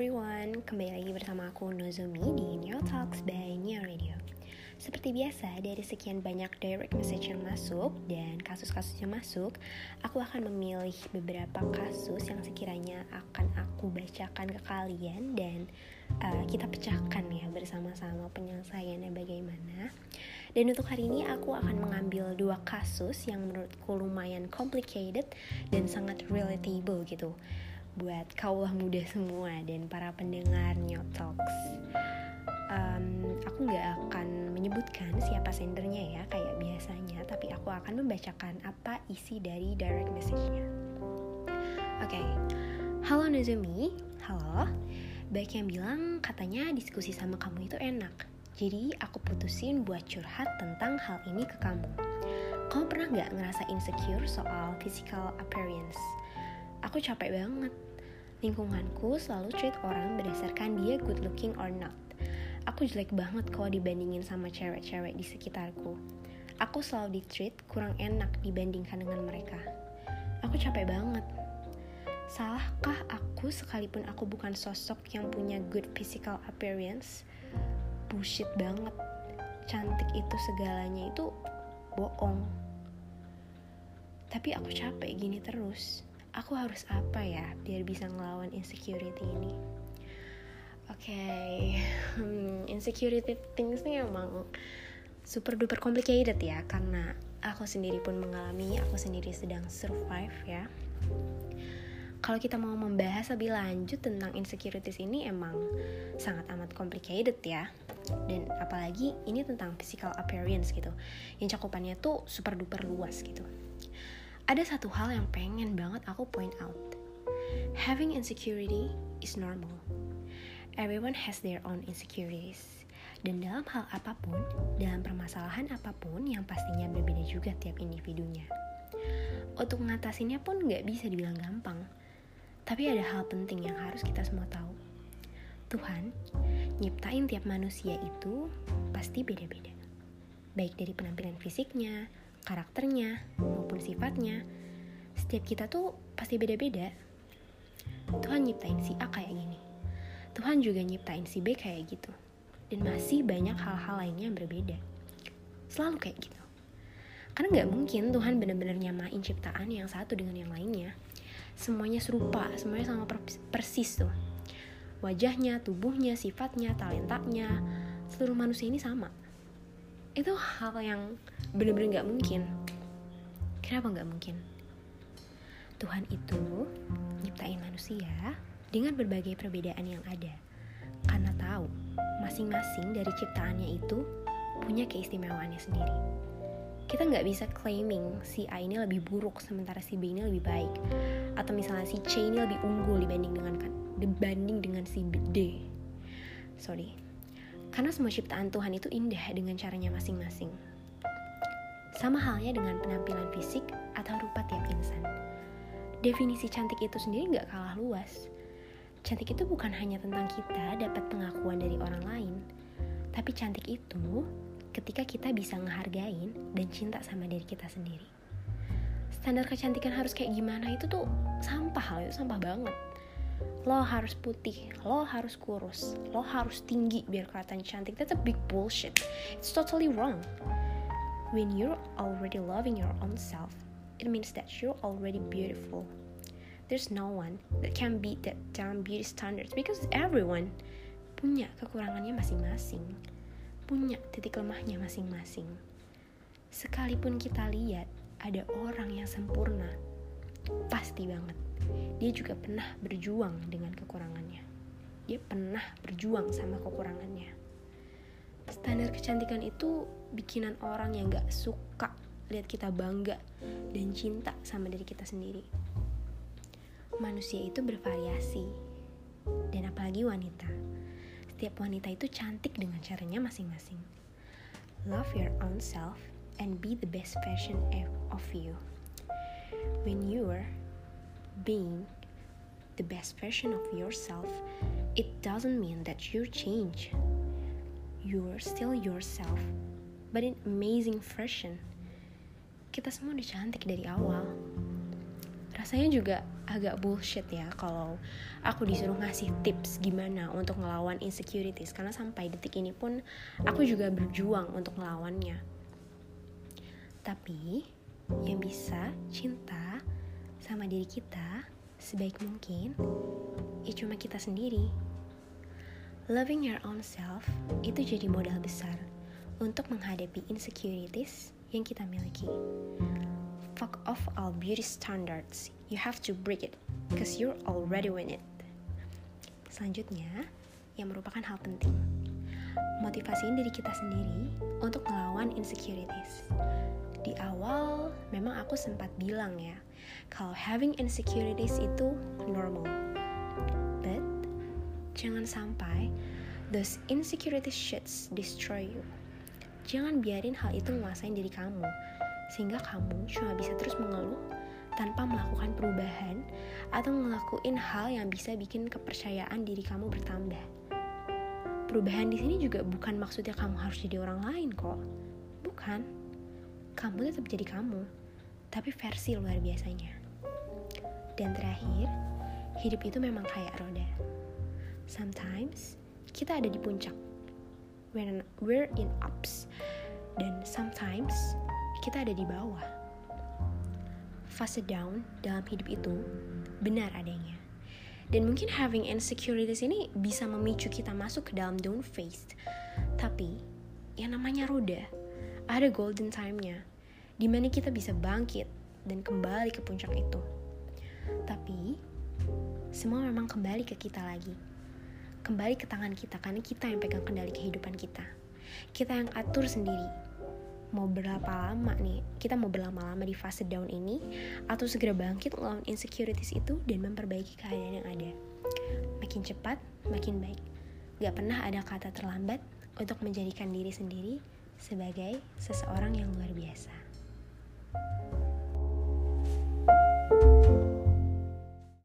everyone, kembali lagi bersama aku Nozomi di Neo Talks by Neo Radio. Seperti biasa, dari sekian banyak direct message yang masuk dan kasus-kasus yang masuk, aku akan memilih beberapa kasus yang sekiranya akan aku bacakan ke kalian dan uh, kita pecahkan ya bersama-sama penyelesaiannya bagaimana. Dan untuk hari ini aku akan mengambil dua kasus yang menurutku lumayan complicated dan sangat relatable gitu buat kaulah muda semua dan para pendengar New. Um, aku nggak akan menyebutkan siapa sendernya ya kayak biasanya, tapi aku akan membacakan apa isi dari direct message-nya. Oke, okay. halo Nozumi, halo. Baik yang bilang katanya diskusi sama kamu itu enak. Jadi aku putusin buat curhat tentang hal ini ke kamu. Kamu pernah nggak ngerasa insecure soal physical appearance? Aku capek banget Lingkunganku selalu treat orang berdasarkan dia good looking or not. Aku jelek banget kalau dibandingin sama cewek-cewek di sekitarku. Aku selalu di treat kurang enak dibandingkan dengan mereka. Aku capek banget. Salahkah aku sekalipun aku bukan sosok yang punya good physical appearance? Bullshit banget. Cantik itu segalanya itu bohong. Tapi aku capek gini terus aku harus apa ya biar bisa ngelawan insecurity ini? Oke okay. hmm, insecurity things ini emang super duper complicated ya karena aku sendiri pun mengalami aku sendiri sedang survive ya. Kalau kita mau membahas lebih lanjut tentang insecurities ini emang sangat amat complicated ya. Dan apalagi ini tentang physical appearance gitu. Yang cakupannya tuh super duper luas gitu ada satu hal yang pengen banget aku point out. Having insecurity is normal. Everyone has their own insecurities. Dan dalam hal apa pun, dalam permasalahan apa pun yang pastinya berbeda juga tiap individunya. Untuk ngatasinnya pun gak bisa dibilang gampang. Tapi ada hal penting yang harus kita semua tahu. Tuhan nyiptain tiap manusia itu pasti beda-beda. Baik dari penampilan fisiknya, karakternya maupun sifatnya. Setiap kita tuh pasti beda-beda. Tuhan nyiptain si A kayak gini. Tuhan juga nyiptain si B kayak gitu. Dan masih banyak hal-hal lainnya yang berbeda. Selalu kayak gitu. Karena nggak mungkin Tuhan benar-benar nyamain ciptaan yang satu dengan yang lainnya. Semuanya serupa, semuanya sama persis tuh. Wajahnya, tubuhnya, sifatnya, talentanya, seluruh manusia ini sama itu hal yang bener-bener gak mungkin. Kenapa gak mungkin? Tuhan itu nyiptain manusia dengan berbagai perbedaan yang ada. Karena tahu masing-masing dari ciptaannya itu punya keistimewaannya sendiri. Kita nggak bisa claiming si A ini lebih buruk sementara si B ini lebih baik. Atau misalnya si C ini lebih unggul dibanding dengan dibanding dengan si D. Sorry. Karena semua ciptaan Tuhan itu indah dengan caranya masing-masing. Sama halnya dengan penampilan fisik atau rupa tiap insan. Definisi cantik itu sendiri gak kalah luas. Cantik itu bukan hanya tentang kita dapat pengakuan dari orang lain, tapi cantik itu ketika kita bisa ngehargain dan cinta sama diri kita sendiri. Standar kecantikan harus kayak gimana itu tuh sampah hal itu sampah banget lo harus putih, lo harus kurus, lo harus tinggi biar kelihatan cantik. That's a big bullshit. It's totally wrong. When you're already loving your own self, it means that you're already beautiful. There's no one that can beat that damn beauty standards because everyone punya kekurangannya masing-masing, punya titik lemahnya masing-masing. Sekalipun kita lihat ada orang yang sempurna, pasti banget dia juga pernah berjuang dengan kekurangannya. Dia pernah berjuang sama kekurangannya. Standar kecantikan itu bikinan orang yang gak suka lihat kita bangga dan cinta sama diri kita sendiri. Manusia itu bervariasi, dan apalagi wanita. Setiap wanita itu cantik dengan caranya masing-masing. Love your own self and be the best version of you. When you are being the best version of yourself, it doesn't mean that you change. You're still yourself, but an amazing version. Kita semua udah cantik dari awal. rasanya juga agak bullshit ya kalau aku disuruh ngasih tips gimana untuk ngelawan insecurities karena sampai detik ini pun aku juga berjuang untuk ngelawannya tapi yang bisa cinta sama diri kita sebaik mungkin ya cuma kita sendiri loving your own self itu jadi modal besar untuk menghadapi insecurities yang kita miliki fuck off all beauty standards. You have to break it, because you're already win it. Selanjutnya, yang merupakan hal penting. Motivasiin diri kita sendiri untuk melawan insecurities. Di awal, memang aku sempat bilang ya, kalau having insecurities itu normal. Jangan sampai those insecurities shits destroy you. Jangan biarin hal itu menguasai diri kamu sehingga kamu cuma bisa terus mengeluh tanpa melakukan perubahan atau ngelakuin hal yang bisa bikin kepercayaan diri kamu bertambah. Perubahan di sini juga bukan maksudnya kamu harus jadi orang lain kok. Bukan. Kamu tetap jadi kamu, tapi versi luar biasanya. Dan terakhir, hidup itu memang kayak roda. Sometimes kita ada di puncak, when we're in ups, dan sometimes kita ada di bawah. Fase down dalam hidup itu benar adanya. Dan mungkin having insecurities ini bisa memicu kita masuk ke dalam down phase. Tapi, yang namanya roda, ada golden time-nya, di mana kita bisa bangkit dan kembali ke puncak itu. Tapi, semua memang kembali ke kita lagi. Kembali ke tangan kita, karena kita yang pegang kendali kehidupan kita. Kita yang atur sendiri. Mau berapa lama nih kita mau berlama-lama di fase down ini atau segera bangkit melawan insecurities itu dan memperbaiki keadaan yang ada. Makin cepat makin baik. Gak pernah ada kata terlambat untuk menjadikan diri sendiri sebagai seseorang yang luar biasa